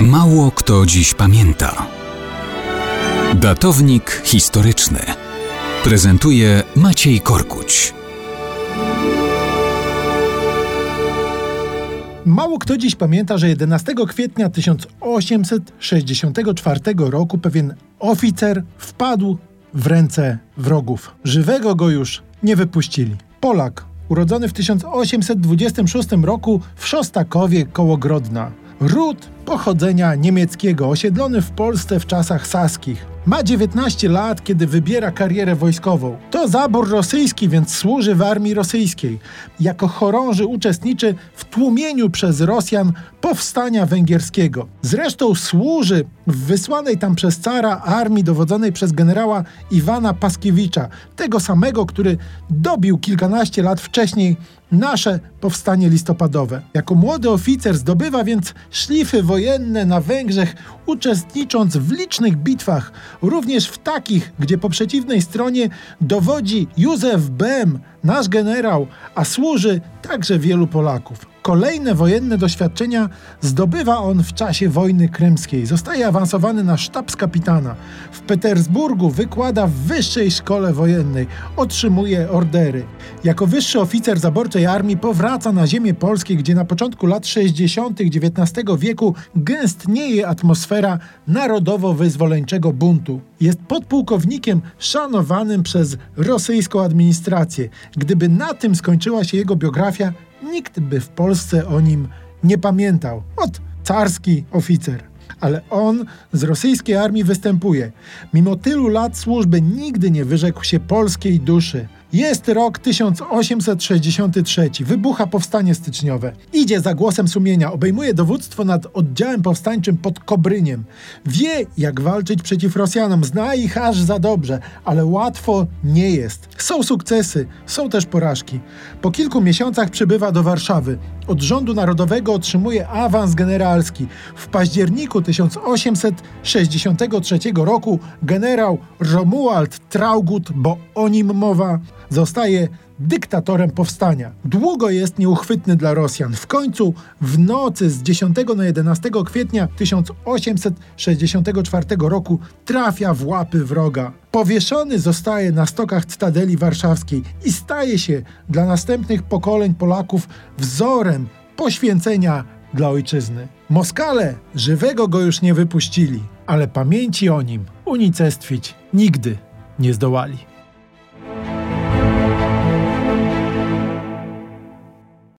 Mało kto dziś pamięta. Datownik historyczny prezentuje Maciej Korkuć. Mało kto dziś pamięta, że 11 kwietnia 1864 roku pewien oficer wpadł w ręce wrogów. Żywego go już nie wypuścili. Polak, urodzony w 1826 roku w Szostakowie koło Grodna. Ród pochodzenia niemieckiego, osiedlony w Polsce w czasach saskich. Ma 19 lat, kiedy wybiera karierę wojskową. To zabór rosyjski, więc służy w armii rosyjskiej. Jako chorąży uczestniczy w tłumieniu przez Rosjan powstania węgierskiego. Zresztą służy w wysłanej tam przez cara armii dowodzonej przez generała Iwana Paskiewicza, tego samego, który dobił kilkanaście lat wcześniej nasze powstanie listopadowe. Jako młody oficer zdobywa więc szlify wojenne na Węgrzech, uczestnicząc w licznych bitwach, również w takich, gdzie po przeciwnej stronie dowodzi Józef Bem, nasz generał, a służy także wielu Polaków. Kolejne wojenne doświadczenia zdobywa on w czasie wojny krymskiej. Zostaje awansowany na sztabskapitana. W Petersburgu wykłada w wyższej szkole wojennej. Otrzymuje ordery. Jako wyższy oficer zaborczej armii powraca na ziemię polskie, gdzie na początku lat 60. XIX wieku gęstnieje atmosfera narodowo-wyzwoleńczego buntu. Jest podpułkownikiem szanowanym przez rosyjską administrację. Gdyby na tym skończyła się jego biografia, nikt by w Polsce o nim nie pamiętał. Ot, carski oficer. Ale on z rosyjskiej armii występuje. Mimo tylu lat służby nigdy nie wyrzekł się polskiej duszy. Jest rok 1863. Wybucha powstanie styczniowe. Idzie za głosem sumienia, obejmuje dowództwo nad oddziałem powstańczym pod Kobryniem. Wie, jak walczyć przeciw Rosjanom, zna ich aż za dobrze, ale łatwo nie jest. Są sukcesy, są też porażki. Po kilku miesiącach przybywa do Warszawy. Od rządu narodowego otrzymuje awans generalski. W październiku 1863 roku generał Romuald Traugut, bo o nim mowa, zostaje dyktatorem powstania. Długo jest nieuchwytny dla Rosjan. W końcu w nocy z 10 na 11 kwietnia 1864 roku trafia w łapy wroga. Powieszony zostaje na stokach Cytadeli Warszawskiej i staje się dla następnych pokoleń Polaków wzorem poświęcenia dla ojczyzny. Moskale żywego go już nie wypuścili, ale pamięci o nim unicestwić nigdy nie zdołali.